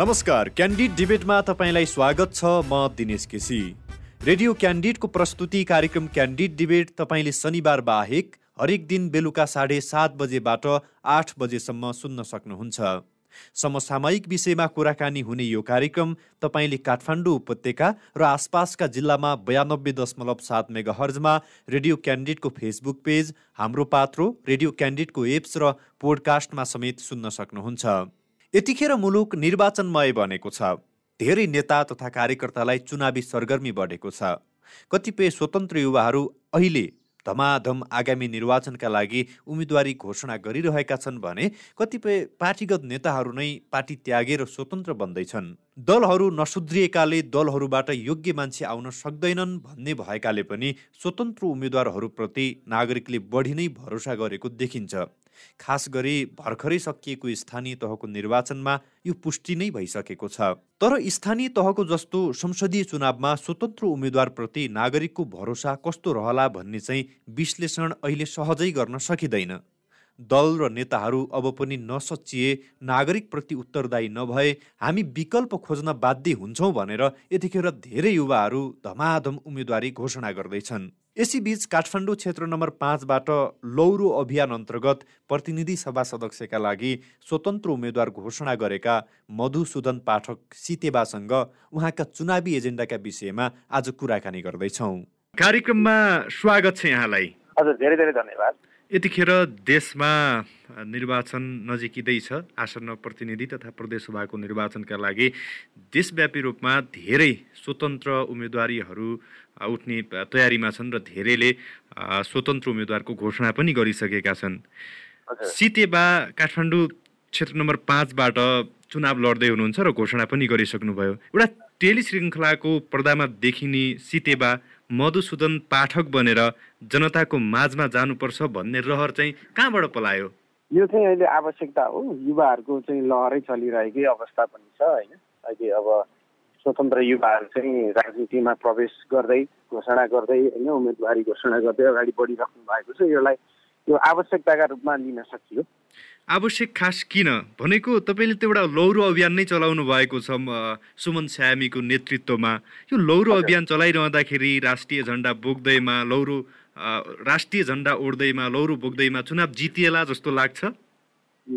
नमस्कार क्यान्डिड डिबेटमा तपाईँलाई स्वागत छ म दिनेश केसी। रेडियो क्यान्डिडको प्रस्तुति कार्यक्रम क्यान्डिड डिबेट तपाईँले शनिबार बाहेक हरेक दिन बेलुका साढे सात बजेबाट आठ बजेसम्म सुन्न सक्नुहुन्छ। समसामयिक विषयमा कुराकानी हुने यो कार्यक्रम तपाईँले काठमाडौँ उपत्यका र आसपासका जिल्लामा बयानब्बे दशमलव सात मेगा हर्जमा रेडियो क्यान्डिडको फेसबुक पेज हाम्रो पात्रो रेडियो क्यान्डिडको एप्स र पोडकास्टमा समेत सुन्न सक्नुहुन्छ। यतिखेर मुलुक निर्वाचनमय बनेको छ। धेरै नेता तथा कार्यकर्तालाई चुनावी सरगर्मी बढेको छ। कतिपय स्वतन्त्र युवाहरू अहिले धमाधम आगामी निर्वाचनका लागि उम्मेदवारी घोषणा गरिरहेका छन् भने कतिपय पार्टीगत नेताहरू नै पार्टी त्यागेर स्वतन्त्र बन्दैछन्। दलहरू नसुध्रिएकाले दलहरूबाट योग्य मान्छे आउन सक्दैनन् भन्ने भएकाले पनि स्वतन्त्र उम्मेद्वारहरूप्रति नागरिकले बढी नै भरोसा गरेको देखिन्छ। खास गरी भर्खरै सकिएको स्थानीय तहको निर्वाचनमा यो पुष्टि नै भइसकेको छ। तर स्थानीय तहको जस्तो संसदीय चुनावमा स्वतन्त्र उम्मेद्वारप्रति नागरिकको भरोसा कस्तो रहला भन्ने चाहिँ विश्लेषण अहिले सहजै गर्न सकिँदैन। दल र नेताहरू अब पनि नसचिए नागरिकप्रति उत्तरदायी नभए हामी विकल्प खोज्न बाध्य हुन्छौँ भनेर यतिखेर धेरै युवाहरू धमाधम उम्मेदवारी घोषणा गर्दैछन्। यसैबीच काठमाडौँ क्षेत्र नम्बर पाँचबाट लौरो अभियान अन्तर्गत प्रतिनिधि सभा सदस्यका लागि स्वतन्त्र उम्मेद्वार घोषणा गरेका मधुसूदन पाठक सितेबासँग उहाँका चुनावी एजेन्डाका विषयमा आज कुराकानी गर्दैछौँ। कार्यक्रममा स्वागत छ यहाँलाई। हजुर धेरै धेरै धन्यवाद। यतिखेर देशमा निर्वाचन नजिकिँदैछ आसन्न प्रतिनिधि तथा प्रदेशसभाको निर्वाचनका लागि देशव्यापी रूपमा धेरै स्वतन्त्र उम्मेदवारीहरू उठ्ने तयारीमा छन् र धेरैले स्वतन्त्र उम्मेद्वारको घोषणा पनि गरिसकेका छन्। सितेबा काठमाडौँ क्षेत्र नम्बर पाँचबाट चुनाव लड्दै हुनुहुन्छ र घोषणा पनि गरिसक्नुभयो। एउटा टेलिश्रृङ्खलाको पर्दामा देखिने सितेबा मधुसूदन पाठक बनेर जनताको माझमा जानुपर्छ भन्ने रहर चाहिँ कहाँबाट पलायो? यो चाहिँ अहिले आवश्यकता हो। युवाहरूको चाहिँ लहरै चलिरहेकै अवस्था पनि छ होइन? अहिले अब स्वतन्त्र युवाहरू चाहिँ राजनीतिमा प्रवेश गर्दै घोषणा गर्दै होइन? उम्मेदवारी घोषणा गर्दै अगाडि बढिराख्नु भएको छ। यसलाई यो आवश्यकताका रूपमा लिन सकियो। आवश्यक खास किन? भनेको तपाईँले त एउटा लौरो अभियान नै चलाउनु भएको छ सुमन स्यामीको नेतृत्वमा। यो लौरो अभियान चलाइरहँदाखेरि राष्ट्रिय झन्डा बोक्दैमा लौरो राष्ट्रिय झन्डा ओढ्दैमा लौरो बोक्दैमा चुनाव जितिएला जस्तो लाग्छ?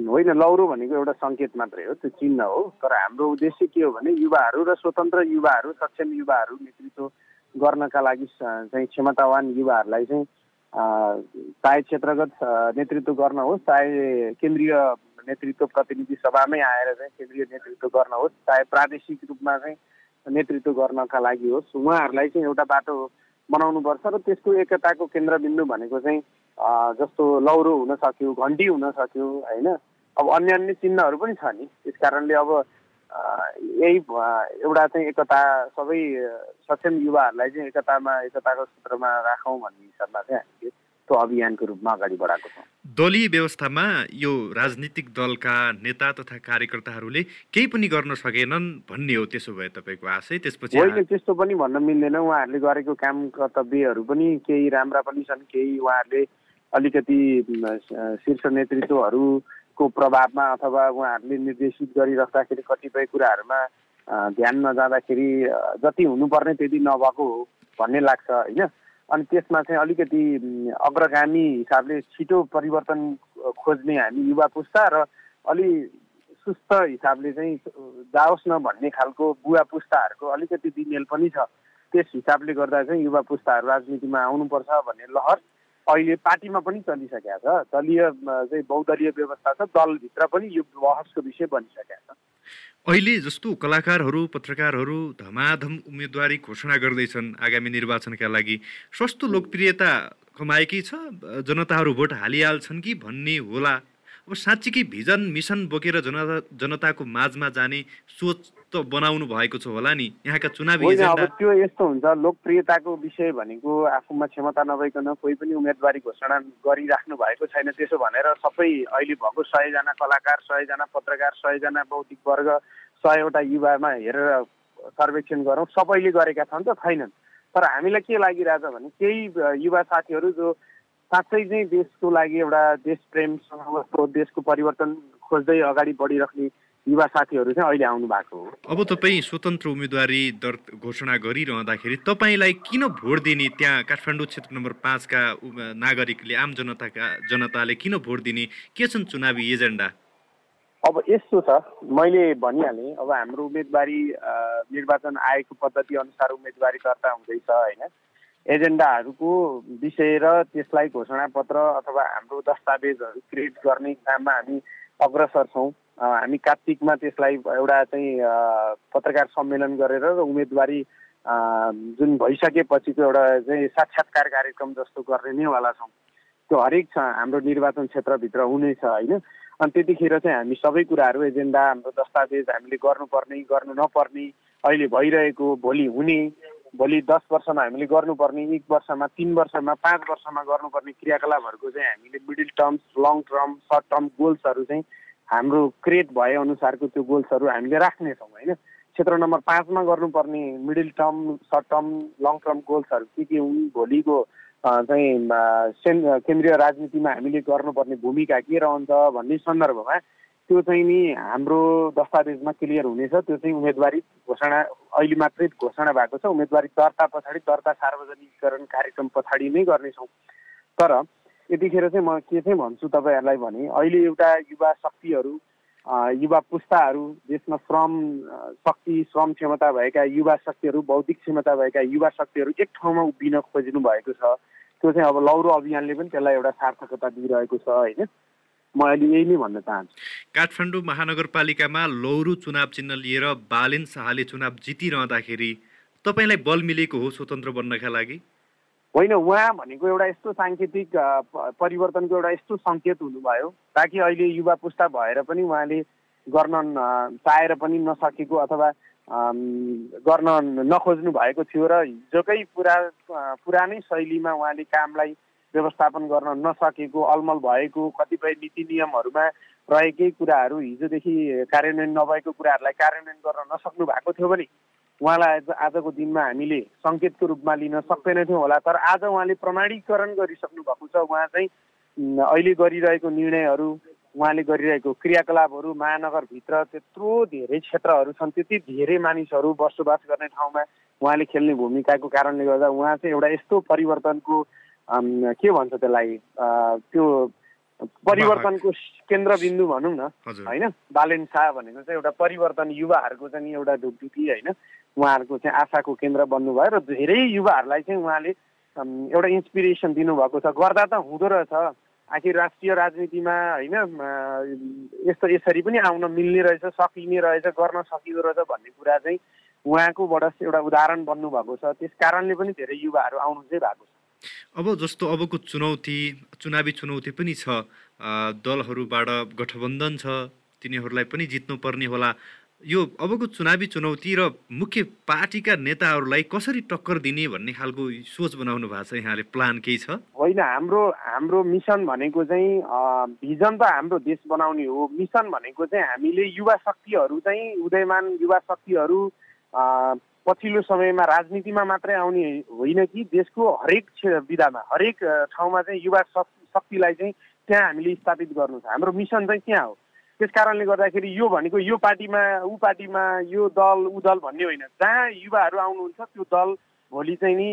होइन लौरो भनेको एउटा सङ्केत मात्रै हो त्यो चिन्ह हो। तर हाम्रो उद्देश्य के हो भने युवाहरू र स्वतन्त्र युवाहरू सक्षम युवाहरू नेतृत्व गर्नका लागि चाहिँ क्षमतावान युवाहरूलाई चाहिँ चाहे क्षेत्रगत नेतृत्व गर्न होस् चाहे केन्द्रीय नेतृत्व प्रतिनिधि सभामै आएर चाहिँ केन्द्रीय नेतृत्व गर्न होस् चाहे प्रादेशिक रूपमा चाहिँ नेतृत्व गर्नका लागि होस् उहाँहरूलाई चाहिँ एउटा बाटो बनाउनुपर्छ र त्यसको एकताको केन्द्रबिन्दु भनेको चाहिँ जस्तो लौरो हुन सक्यो घन्टी हुन सक्यो होइन? अब अन्य अन्य चिन्हहरू पनि छ नि। त्यस कारणले अब यही एउटा चाहिँ एकता सबै सक्षम युवाहरूलाई चाहिँ एकतामा एकताको सूत्रमा राखौँ भन्ने हिसाबमा चाहिँ हामीले त्यो अभियानको रूपमा अगाडि बढाएको छौँ। दलीय व्यवस्थामा यो राजनीतिक दलका नेता तथा कार्यकर्ताहरूले केही पनि गर्न सकेनन् भन्ने हो त्यसो भए तपाईँको आशय। त्यसपछि होइन त्यस्तो पनि भन्न मिल्दैन। उहाँहरूले गरेको काम कर्तव्यहरू पनि केही राम्रा पनि छन्। केही उहाँहरूले अलिकति शीर्ष नेतृत्वहरू को प्रभावमा अथवा उहाँहरूले निर्देशित गरिराख्दाखेरि कतिपय कुराहरूमा ध्यान नजाँदाखेरि जति हुनुपर्ने त्यति नभएको हो भन्ने लाग्छ होइन? अनि त्यसमा चाहिँ अलिकति अग्रगामी हिसाबले छिटो परिवर्तन खोज्ने हामी युवा पुस्ता र अलि सुस्त हिसाबले चाहिँ जाओस् न भन्ने खालको बुवा पुस्ताहरूको अलिकति दिमेल पनि छ। त्यस हिसाबले गर्दा चाहिँ युवा पुस्ताहरू राजनीतिमा आउनुपर्छ भन्ने लहर अहिले पार्टीमा पनि चलिसकेका छ। दलीय चाहिँ बहुदलीय व्यवस्था छ दलभित्र पनि यो बहसको विषय बनिसकेका छ। अहिले जस्तो कलाकारहरू पत्रकारहरू धमाधम उम्मेदवारी घोषणा गर्दैछन् आगामी निर्वाचनका लागि। सस्तो लोकप्रियता कमाएकै छ? जनताहरू भोट हालिहाल्छन् कि भन्ने होला? अब साँच्चीकै भिजन मिसन बोकेर जनता जनताको माझमा जाने सोच त बनाउनु भएको छ होला नि। यहाँका चुनावी अब त्यो यस्तो हुन्छ लोकप्रियताको विषय भनेको आफूमा क्षमता नभइकन कोही पनि उम्मेदवारी घोषणा गरिराख्नु भएको छैन। त्यसो भनेर सबै अहिले भएको सयजना कलाकार सयजना पत्रकार सयजना बौद्धिक वर्ग सयवटा युवामा हेरेर सर्वेक्षण गरौँ। सबैले गरेका छन् त छैनन्। तर हामीलाई के लागिरहेछ भने केही युवा साथीहरू जो साँच्चै चाहिँ देशको लागि एउटा देश प्रेमसँग देशको परिवर्तन खोज्दै अगाडि बढिराख्ने युवा साथीहरू चाहिँ अहिले आउनु भएको हो। अब तपाईँ स्वतन्त्र उम्मेदवारी दर घोषणा गरिरहँदाखेरि तपाईँलाई किन भोट दिने त्यहाँ काठमाडौँ क्षेत्र नम्बर पाँचका नागरिकले आम जनताका जनताले किन भोट दिने? के छन् चुनावी एजेन्डा? अब यस्तो छ मैले भनिहालेँ अब हाम्रो उम्मेदवारी निर्वाचन आयोगको पद्धति अनुसार उम्मेदवारी दर्ता हुँदैछ होइन? एजेन्डाहरूको विषय र त्यसलाई घोषणा पत्र अथवा हाम्रो दस्तावेजहरू क्रिएट गर्ने काममा हामी अग्रसर छौँ। हामी कार्तिकमा त्यसलाई एउटा चाहिँ पत्रकार सम्मेलन गरेर र उम्मेदवारी जुन भइसकेपछिको एउटा चाहिँ साक्षात्कार कार्यक्रम जस्तो गर्ने नैवाला छौँ। त्यो हरेक हाम्रो निर्वाचन क्षेत्रभित्र हुनेछ होइन? अनि त्यतिखेर चाहिँ हामी सबै कुराहरू एजेन्डा हाम्रो दस्तावेज हामीले गर्नुपर्ने गर्नु नपर्ने अहिले भइरहेको भोलि हुने भोलि दस वर्षमा हामीले गर्नुपर्ने एक वर्षमा तिन वर्षमा पाँच वर्षमा गर्नुपर्ने क्रियाकलापहरूको चाहिँ हामीले middle terms long term short term गोल्सहरू चाहिँ हाम्रो क्रिएट भए अनुसारको त्यो गोल्सहरू हामीले राख्नेछौँ होइन? क्षेत्र नम्बर पाँचमा गर्नुपर्ने middle term short term long term गोल्सहरू के के हुन् भोलिको चाहिँ केन्द्रीय राजनीतिमा हामीले गर्नुपर्ने भूमिका के रहन्छ भन्ने सन्दर्भमा त्यो चाहिँ नि हाम्रो दस्तावेजमा क्लियर हुनेछ त्यो चाहिँ उम्मेदवारी घोषणा अहिले मात्रै घोषणा भएको छ उम्मेदवारी दर्ता पछाडि दर्ता सार्वजनिकरण कार्यक्रम पछाडि नै गर्नेछौँ। तर यतिखेर चाहिँ म के चाहिँ भन्छु तपाईँहरूलाई भने अहिले एउटा युवा शक्तिहरू युवा पुस्ताहरू देशमा श्रम शक्ति श्रम क्षमता भएका युवा शक्तिहरू बौद्धिक क्षमता भएका युवा शक्तिहरू एक ठाउँमा उभिन खोजिनु भएको छ। त्यो चाहिँ अब लौरो अभियानले पनि त्यसलाई एउटा सार्थकता दिइरहेको छ होइन? म अहिले यही नै भन्न चाहन्छु। काठमाडौँ महानगरपालिकामा लौरो चुनाव चिन्ह लिएर बालेन शाहले चुनाव जितिरहँदाखेरि तपाईँलाई बल मिलेको हो स्वतन्त्र बन्नका लागि? होइन उहाँ भनेको एउटा यस्तो साङ्केतिक परिवर्तनको एउटा यस्तो सङ्केत हुनुभयो ताकि अहिले युवा पुस्ता भएर पनि उहाँले गर्न चाहेर पनि नसकेको अथवा गर्न नखोज्नु भएको थियो र हिजोकै पुरा पुरानै शैलीमा उहाँले कामलाई व्यवस्थापन गर्न नसकेको अलमल भएको कतिपय नीति नियमहरूमा रहेकै कुराहरू हिजोदेखि कार्यान्वयन नभएको कुराहरूलाई कार्यान्वयन गर्न नसक्नु भएको थियो भने उहाँलाई आज आजको दिनमा हामीले सङ्केतको रूपमा लिन सक्दैनथ्यौँ होला। तर आज उहाँले प्रमाणीकरण गरिसक्नु भएको छ। उहाँ चाहिँ अहिले गरिरहेको निर्णयहरू उहाँले गरिरहेको क्रियाकलापहरू महानगरभित्र त्यत्रो धेरै क्षेत्रहरू छन्। त्यति धेरै मानिसहरू बसोबास गर्ने ठाउँमा उहाँले खेल्ने भूमिकाको कारणले गर्दा उहाँ चाहिँ एउटा यस्तो परिवर्तनको के भन्छ त्यसलाई? त्यो परिवर्तनको केन्द्रबिन्दु भनौँ न। होइन? बालेन शाह भनेको चाहिँ एउटा परिवर्तन युवाहरूको चाहिँ एउटा ढुकढुकी होइन? उहाँहरूको चाहिँ आशाको केन्द्र बन्नुभयो र धेरै युवाहरूलाई चाहिँ उहाँले एउटा इन्सपिरेसन दिनुभएको छ। गर्दा त हुँदो रहेछ। आखिर राष्ट्रिय राजनीतिमा होइन? यस्तो यसरी पनि आउन मिल्ने रहेछ सकिने रहेछ गर्न सकिँदो रहेछ भन्ने कुरा चाहिँ उहाँकोबाट एउटा उदाहरण बन्नुभएको छ। त्यस कारणले पनि धेरै युवाहरू आउनु चाहिँ भएको छ। अब जस्तो अबको चुनौती चुनावी चुनौती पनि छ। दलहरूबाट गठबन्धन छ तिनीहरूलाई पनि जित्नुपर्ने होला। यो अबको चुनावी चुनौती र मुख्य पार्टीका नेताहरूलाई कसरी टक्कर दिने भन्ने खालको सोच बनाउनु भएको छ यहाँले प्लान केही छ? होइन हाम्रो हाम्रो मिसन भनेको चाहिँ भिजन त हाम्रो देश बनाउने हो। मिसन भनेको चाहिँ हामीले युवा शक्तिहरू चाहिँ उदयमान युवा शक्तिहरू पछिल्लो समयमा राजनीतिमा मात्रै आउने होइन कि? देशको हरेक विधामा हरेक ठाउँमा चाहिँ युवा शक्तिलाई चाहिँ त्यहाँ हामीले स्थापित गर्नु छ। हाम्रो मिसन चाहिँ त्यहाँ हो। त्यस कारणले गर्दाखेरि यो भनेको यो पार्टीमा ऊ पार्टीमा यो दल ऊ दल भन्ने होइन। जहाँ युवाहरू आउनुहुन्छ त्यो दल भोलि चाहिँ नि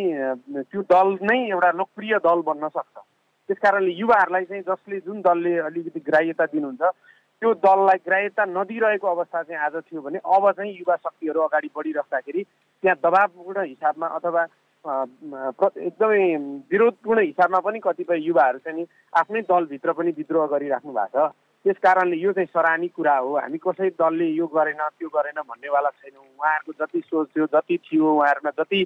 त्यो दल नै एउटा लोकप्रिय दल बन्न सक्छ। त्यस कारणले युवाहरूलाई चाहिँ जसले जुन दलले अलिकति ग्राह्यता दिनुहुन्छ त्यो दललाई ग्राह्यता नदिइरहेको अवस्था चाहिँ आज थियो भने अब चाहिँ युवा शक्तिहरू अगाडि बढिराख्दाखेरि त्यहाँ दबावपूर्ण हिसाबमा अथवा एकदमै विरोधपूर्ण हिसाबमा पनि कतिपय युवाहरू चाहिँ नि आफ्नै दलभित्र पनि विद्रोह गरिराख्नु भएको छ। त्यस कारणले यो चाहिँ सराहनी कुरा हो। हामी कसै दलले यो गरेन त्यो गरेन भन्नेवाला छैनौँ। उहाँहरूको जति सोच थियो जति थियो उहाँहरूमा जति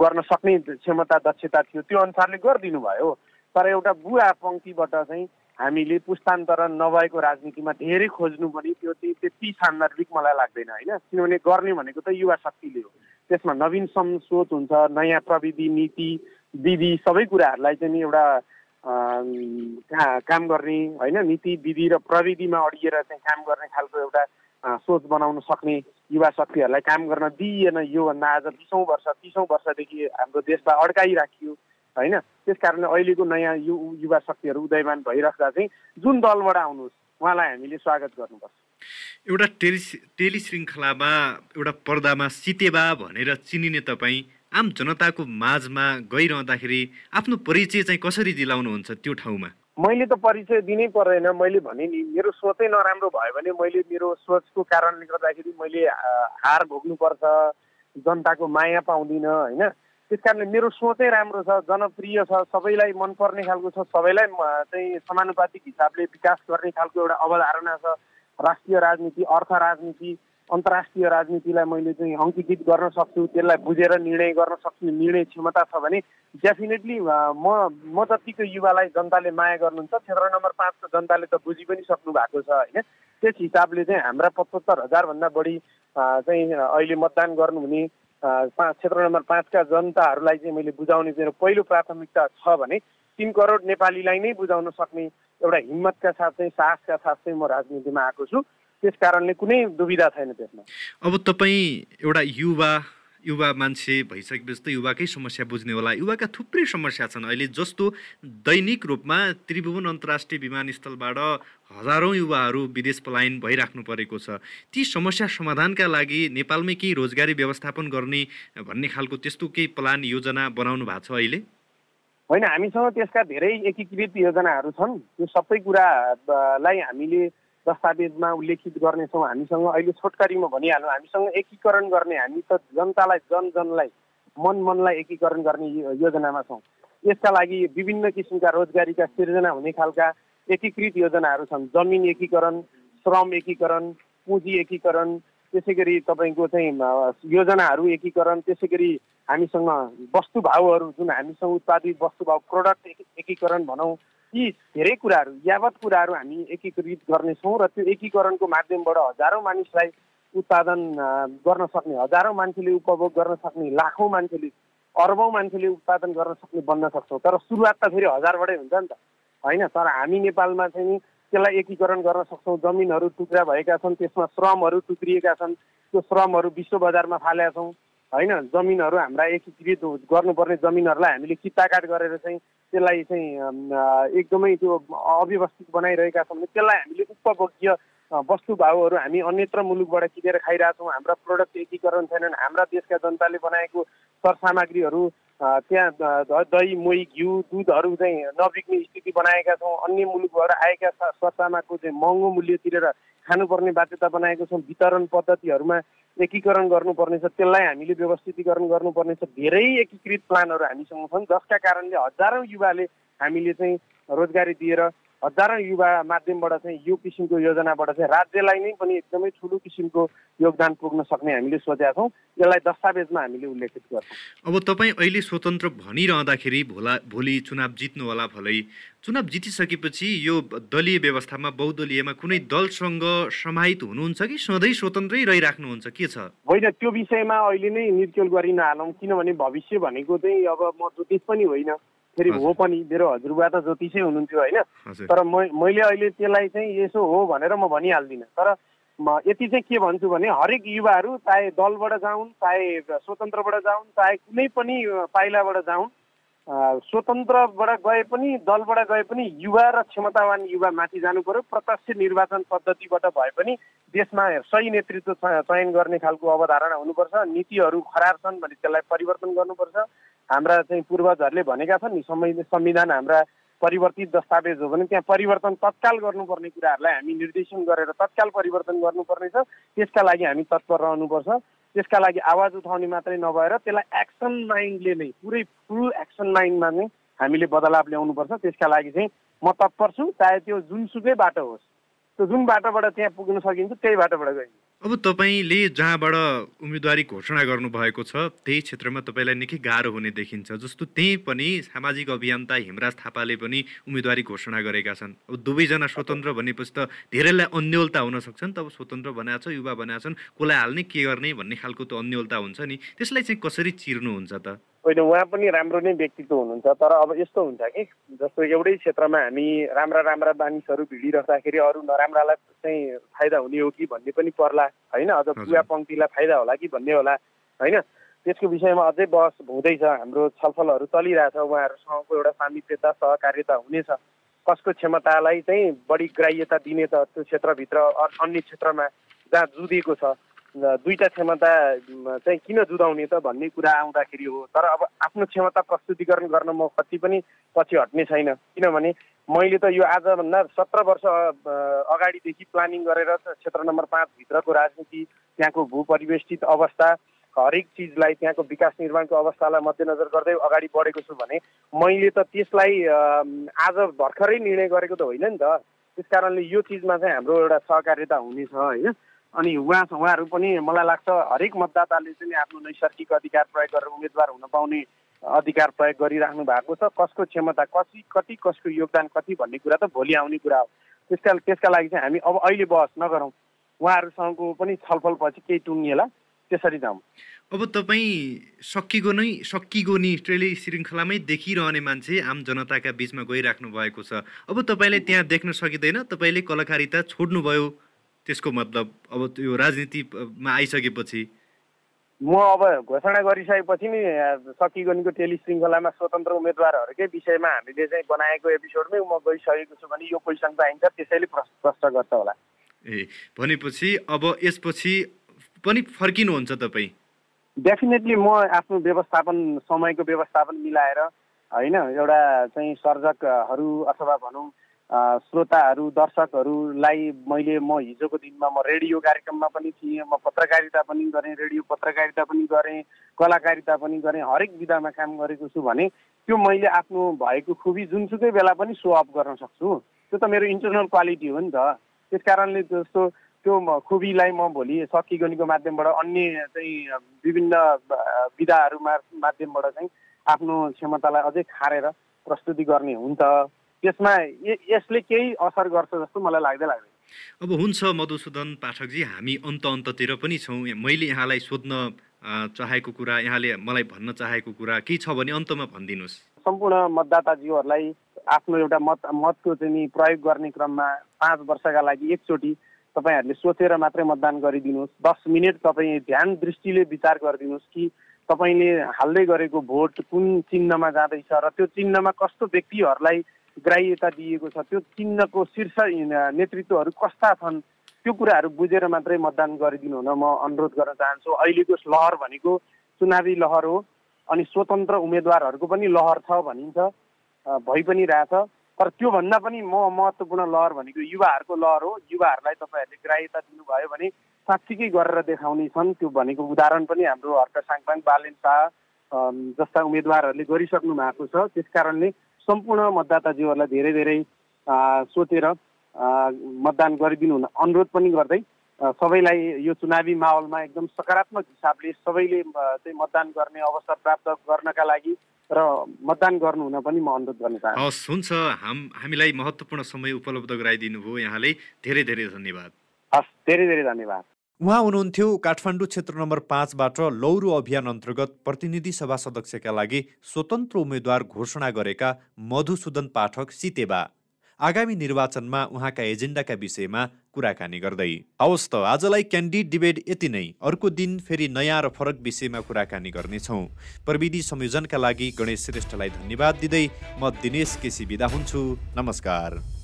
गर्न सक्ने क्षमता दक्षता थियो त्यो अनुसारले गरिदिनु भयो तर एउटा बुवा पङ्क्तिबाट चाहिँ हामीले पुस्तान्तरण नभएको राजनीतिमा धेरै खोज्नु पनि त्यो चाहिँ त्यति सान्दर्भिक मलाई लाग्दैन होइन? किनभने गर्ने भनेको त युवा शक्तिले हो। त्यसमा नवीनसम सोच हुन्छ नयाँ प्रविधि नीति विधि सबै कुराहरूलाई चाहिँ एउटा काम गर्ने होइन? नीति विधि र प्रविधिमा अडिएर चाहिँ काम गर्ने खालको एउटा सोच बनाउन सक्ने युवा शक्तिहरूलाई काम गर्न दिइएन योभन्दा आज बिसौँ वर्ष तिसौँ वर्षदेखि हाम्रो देशलाई अड्काइराखियो। होइन? त्यस कारणले अहिलेको नयाँ यु युवा शक्तिहरू उदयमान भइराख्दा चाहिँ जुन दलबाट आउनुहोस् उहाँलाई हामीले स्वागत गर्नुपर्छ। एउटा टेलि टेलिश्रृङ्खलामा एउटा पर्दामा सितेबा भनेर चिनिने तपाईँ आम जनताको माझमा गइरहँदाखेरि आफ्नो परिचय चाहिँ कसरी दिलाउनुहुन्छ त्यो ठाउँमा? मैले त परिचय दिनै पर्दैन। मैले भने नि मेरो सोचै नराम्रो भयो भने मैले मेरो सोचको कारणले गर्दाखेरि मैले हार भोग्नुपर्छ जनताको माया पाउँदिनँ होइन? त्यस कारणले मेरो सोचै राम्रो छ जनप्रिय छ सबैलाई मनपर्ने खालको छ सबैलाई चाहिँ समानुपातिक हिसाबले विकास गर्ने खालको एउटा अवधारणा छ। राष्ट्रिय राजनीति अर्थ राजनीति अन्तर्राष्ट्रिय राजनीतिलाई मैले चाहिँ अङ्कीकृत गर्न सक्छु त्यसलाई बुझेर निर्णय गर्न सक्ने निर्णय क्षमता छ भने डेफिनेटली म म जतिको युवालाई जनताले माया गर्नुहुन्छ क्षेत्र नम्बर पाँचको जनताले त बुझि पनि सक्नु भएको छ होइन? त्यस हिसाबले चाहिँ हाम्रा पचहत्तर हजारभन्दा बढी चाहिँ अहिले मतदान गर्नुहुने पाँच क्षेत्र नम्बर पाँचका जनताहरूलाई चाहिँ मैले बुझाउने मेरो पहिलो प्राथमिकता छ भने तिन करोड नेपालीलाई नै बुझाउन सक्ने एउटा हिम्मतका साथ चाहिँ साहसका साथ चाहिँ म राजनीतिमा आएको छु। त्यस कारणले कुनै दुविधा छैन त्यसमा। अब तपाईँ एउटा युवा युवा मान्छे भइसकेपछि त युवाकै समस्या बुझ्ने होला। युवाका थुप्रै समस्या छन्। अहिले जस्तो दैनिक रूपमा त्रिभुवन अन्तर्राष्ट्रिय विमानस्थलबाट हजारौँ युवाहरू विदेश पलायन भइराख्नु परेको छ। ती समस्या समाधानका लागि नेपालमै केही रोजगारी व्यवस्थापन गर्ने भन्ने खालको त्यस्तो केही प्लान योजना बनाउनु भएको छ अहिले? होइन हामीसँग त्यसका धेरै एकीकृत योजनाहरू छन्। त्यो सबै कुरालाई हामीले दस्तावेजमा उल्लेखित गर्नेछौँ हामीसँग अहिले छोटकरीमा भनिहालौँ हामीसँग एकीकरण गर्ने हामी त जनतालाई जन जनलाई मन मनलाई एकीकरण गर्ने योजनामा छौँ। यसका लागि विभिन्न किसिमका रोजगारीका सिर्जना हुने खालका एकीकृत योजनाहरू छन्। जमिन एकीकरण श्रम एकीकरण पुँजी एकीकरण त्यसै गरी तपाईँको चाहिँ योजनाहरू एकीकरण त्यसै गरी हामीसँग वस्तुभावहरू जुन हामीसँग उत्पादित वस्तुभाव प्रोडक्ट एकीकरण भनौँ यी धेरै कुराहरू यावत कुराहरू हामी एकीकृत गर्नेछौँ र त्यो एकीकरणको माध्यमबाट हजारौँ मानिसलाई उत्पादन गर्न सक्ने हजारौँ मान्छेले उपभोग गर्न सक्ने लाखौँ मान्छेले अर्बौँ मान्छेले उत्पादन गर्न सक्ने बन्न सक्छौँ। तर सुरुवात त फेरि हजारबाटै हुन्छ नि त। होइन तर हामी नेपालमा चाहिँ नि त्यसलाई एकीकरण गर्न सक्छौँ। जमिनहरू टुक्रा भएका छन् त्यसमा श्रमहरू टुक्रिएका छन्। त्यो श्रमहरू विश्व बजारमा फालेका छौँ। होइन जमिनहरू हाम्रा एकीकृत गर्नुपर्ने जमिनहरूलाई हामीले किताकाट गरेर चाहिँ त्यसलाई चाहिँ एकदमै त्यो अव्यवस्थित बनाइरहेका छौँ भने त्यसलाई हामीले उपभोग्य वस्तुभावहरू हामी अन्यत्र मुलुकबाट किनेर खाइरहेछौँ। हाम्रा प्रोडक्ट एकीकरण छैनन्। हाम्रा देशका जनताले बनाएको सरसामग्रीहरू त्यहाँ दही मोही घिउ दुधहरू चाहिँ नबिक्ने स्थिति बनाएका छौँ। अन्य मुलुकबाट आएका सरसामाको चाहिँ महँगो मूल्य तिरेर खानुपर्ने बाध्यता बनाएको छौँ। वितरण पद्धतिहरूमा एकीकरण गर्नुपर्ने छ। त्यसलाई हामीले व्यवस्थितीकरण गर्नुपर्ने छ। धेरै एकीकृत प्लानहरू हामीसँग छन् जसका कारणले हजारौँ युवाले हामीले चाहिँ रोजगारी दिएर हजारौँ युवा माध्यमबाट चाहिँ यो किसिमको योजनाबाट चाहिँ राज्यलाई नै पनि एकदमै ठुलो किसिमको योगदान पुग्न सक्ने हामीले सोचेका छौँ। यसलाई दस्तावेजमा हामीले उल्लेखित गर्छौँ। अब तपाईँ अहिले स्वतन्त्र भनिरहँदाखेरि भोला भोलि चुनाव जित्नु होला भलै। चुनाव जितिसकेपछि यो दलीय व्यवस्थामा बहुदलीयमा कुनै दलसँग समाहित हुनुहुन्छ कि सधैँ स्वतन्त्रै रहिराख्नुहुन्छ? के छ? होइन त्यो विषयमा अहिले नै निर्केल गरिनहालौँ किनभने भविष्य भनेको चाहिँ अब म ज्योतिष पनि होइन। फेरि हो पनि मेरो हजुरबा त ज्योतिषै हुनुहुन्थ्यो होइन? तर म मैले अहिले त्यसलाई चाहिँ यसो हो भनेर म भनिहाल्दिनँ। तर म यति चाहिँ के भन्छु भने हरेक युवाहरू चाहे दलबाट जाउन् चाहे स्वतन्त्रबाट जाउन् चाहे कुनै पनि पाइलाबाट जाउन् स्वतन्त्रबाट गए पनि दलबाट गए पनि युवा र क्षमतावान युवा माथि जानु पर्यो। प्रत्यक्ष निर्वाचन पद्धतिबाट भए पनि देशमा सही नेतृत्व चयन गर्ने खालको अवधारणा हुनुपर्छ। नीतिहरू खराब छन् भने त्यसलाई परिवर्तन गर्नुपर्छ। हाम्रा चाहिँ पूर्वजहरूले भनेका छन् नि संविधान हाम्रा परिवर्तित दस्तावेज हो भने त्यहाँ परिवर्तन तत्काल गर्नुपर्ने कुराहरूलाई हामी निर्देशन गरेर तत्काल परिवर्तन गर्नुपर्ने छ त्यसका लागि हामी तत्पर रहनुपर्छ। त्यसका लागि आवाज उठाउने मात्रै नभएर त्यसलाई एक्सन माइन्डले नै पुरै फुल एक्सन माइन्डमा नै हामीले बदलाव ल्याउनुपर्छ। त्यसका लागि चाहिँ म तत्पर छु चाहे त्यो जुनसुकै बाटो होस्। त्यो जुन बाटोबाट त्यहाँ पुग्न सकिन्छ त्यही बाटोबाट गइन्छ। अब तपाईँले जहाँबाट उम्मेदवारी घोषणा गर्नुभएको छ त्यही क्षेत्रमा तपाईँलाई निकै गाह्रो हुने देखिन्छ। जस्तो त्यही पनि सामाजिक अभियन्ता हिमराज थापाले पनि उम्मेदवारी घोषणा गरेका छन्। अब दुवैजना स्वतन्त्र भनेपछि त धेरैलाई अन्यलता हुन नि त। अब स्वतन्त्र बनाएको छ युवा बनाएको छन् कसलाई हाल्ने के गर्ने भन्ने खालको त अन्यलता हुन्छ नि। त्यसलाई चाहिँ कसरी चिर्नुहुन्छ त? होइन उहाँ पनि राम्रो नै व्यक्तित्व हुनुहुन्छ। तर अब यस्तो हुन्छ कि जस्तो एउटै क्षेत्रमा हामी राम्रा राम्रा मानिसहरू भिडिराख्दाखेरि अरू नराम्रालाई चाहिँ फाइदा हुने हो कि भन्ने पनि पर्ला होइन? अझ पुवा पङ्क्तिलाई फाइदा होला कि भन्ने होला होइन? त्यसको विषयमा अझै बहस हुँदैछ हाम्रो छलफलहरू चलिरहेछ उहाँहरूसँगको एउटा सामिप्यता सहकार्यता हुनेछ। कसको क्षमतालाई चाहिँ बढी ग्राह्यता दिने त त्यो क्षेत्रभित्र अन्य क्षेत्रमा जहाँ जुदिएको छ। दुईवटा क्षमता चाहिँ किन जुदाउने त भन्ने कुरा आउँदाखेरि हो। तर अब आफ्नो क्षमता प्रस्तुतिकरण गर्न म कति पनि पछि हट्ने छैन। किनभने मैले त यो आजभन्दा सत्र वर्ष अगाडिदेखि प्लानिङ गरेर क्षेत्र नम्बर पाँचभित्रको राजनीति त्यहाँको भूपरिवेष्टित अवस्था हरेक चिजलाई त्यहाँको विकास निर्माणको अवस्थालाई मध्यनजर गर्दै अगाडि बढेको छु भने मैले त त्यसलाई आज भर्खरै निर्णय गरेको त होइन नि त। त्यस कारणले यो चिजमा चाहिँ हाम्रो एउटा सहकार्यता हुनेछ होइन। अनि उहाँ उहाँहरू पनि मलाई लाग्छ हरेक मतदाताले चाहिँ आफ्नो नैसर्गिक अधिकार प्रयोग गरेर उम्मेदवार हुन पाउने अधिकार प्रयोग गरिराख्नु भएको छ। कसको क्षमता कति कति कसको योगदान कति भन्ने कुरा त भोलि आउने कुरा हो। त्यसका त्यसका लागि चाहिँ हामी अब अहिले बहस नगरौँ। उहाँहरूसँगको पनि छलफलपछि केही टुङ्गिएला। त्यसरी जाउँ। अब तपाईँ सकिएको नै सकिएको नि ट्रेली श्रृङ्खलामै देखिरहने मान्छे आम जनताका बिचमा गइराख्नु भएको छ। अब तपाईँले त्यहाँ देख्न सकिँदैन। तपाईँले कलाकारिता छोड्नुभयो। त्यसको मतलब अब त्यो राजनीतिमा आइसकेपछि? म अब घोषणा गरिसकेपछि नि सकिगनीको टेली श्रृङ्खलामा स्वतन्त्र उम्मेदवारहरूकै विषयमा हामीले चाहिँ बनाएको एपिसोडमै म गइसकेको छु भने यो क्वेसन त आइन्छ त्यसैले प्रश्न गर्छ होला। ए भनेपछि अब यसपछि पनि फर्किनुहुन्छ तपाईँ? डेफिनेटली म आफ्नो व्यवस्थापन समयको व्यवस्थापन मिलाएर होइन एउटा चाहिँ सर्जकहरू अथवा भनौँ श्रोताहरू दर्शकहरूलाई मैले म हिजोको दिनमा म रेडियो कार्यक्रममा पनि थिएँ म पत्रकारिता पनि गरेँ रेडियो पत्रकारिता पनि गरेँ कलाकारिता पनि गरेँ हरेक विधामा काम गरेको छु भने त्यो मैले आफ्नो भएको खुबी जुनसुकै बेला पनि सो अप गर्न सक्छु। त्यो त मेरो इन्टरनल क्वालिटी हो नि त। त्यस कारणले जस्तो त्यो खुबीलाई म भोलि सकिगनीको माध्यमबाट अन्य चाहिँ विभिन्न विधाहरू माध्यमबाट चाहिँ आफ्नो क्षमतालाई अझै खारेर प्रस्तुति गर्ने हुन्छ। त्यसमा यसले केही असर गर्छ जस्तो मलाई लाग्दै लाग्दैन। अब हुन्छ मधुसूदन पाठकजी हामी अन्त अन्ततिर पनि छौँ। मैले यहाँलाई सोध्न चाहेको कुरा यहाँले मलाई भन्न चाहेको कुरा केही छ भने अन्तमा भनिदिनुहोस्। सम्पूर्ण मतदाताज्यूहरूलाई आफ्नो एउटा मत मतको चाहिँ प्रयोग गर्ने क्रममा पाँच वर्षका लागि एकचोटि तपाईँहरूले सोचेर मात्रै मतदान गरिदिनुहोस्। दस मिनट तपाईँ ध्यान दृष्टिले विचार गरिदिनुहोस् कि तपाईँले हाल्दै गरेको भोट कुन चिन्हमा जाँदैछ र त्यो चिन्हमा कस्तो व्यक्तिहरूलाई ग्राह्यता दिएको छ। त्यो चिन्हको शीर्ष नेतृत्वहरू कस्ता छन्? त्यो कुराहरू बुझेर मात्रै मतदान गरिदिनु हुन म अनुरोध गर्न चाहन्छु। अहिलेको लहर भनेको चुनावी लहर हो अनि स्वतन्त्र उम्मेदवारहरूको पनि लहर छ भनिन्छ। भइ पनि रहेछ। तर त्योभन्दा पनि म महत्त्वपूर्ण लहर भनेको युवाहरूको लहर हो। युवाहरूलाई तपाईँहरूले ग्राह्यता दिनुभयो भने साँच्चीकै गरेर देखाउने छन् त्यो भनेको उदाहरण पनि हाम्रो हर्क साङपाङ बालेन शाह जस्ता उम्मेदवारहरूले गरिसक्नु भएको छ। त्यस कारणले सम्पूर्ण मतदाताज्यूहरूलाई धेरै धेरै सोचेर मतदान गरिदिनु हुन अनुरोध पनि गर्दै सबैलाई यो चुनावी माहौलमा एकदम सकारात्मक हिसाबले सबैले चाहिँ मतदान गर्ने अवसर प्राप्त गर्नका लागि र मतदान गर्नु हुन पनि म अनुरोध गर्न चाहन्छु। हस् हुन्छ। हाम हामीलाई महत्त्वपूर्ण समय उपलब्ध गराइदिनु भयो यहाँले। धेरै धेरै धन्यवाद। हस् धेरै धेरै धन्यवाद। उहाँ हुनुहुन्थ्यो काठमाडौँ क्षेत्र नम्बर पाँचबाट लौरो अभियान अन्तर्गत प्रतिनिधि सभा सदस्यका लागि स्वतन्त्र उम्मेद्वार घोषणा गरेका मधुसूदन पाठक सितेबा। आगामी निर्वाचनमा उहाँका एजेन्डाका विषयमा कुराकानी गर्दै। हवस् त आजलाई क्यान्डिड डिबेट यति नै। अर्को दिन फेरि नयाँ र फरक विषयमा कुराकानी गर्नेछौँ। प्रविधि संयोजनका लागि गणेश श्रेष्ठलाई धन्यवाद दिँदै म दिनेश केसी बिदा हुन्छु। नमस्कार।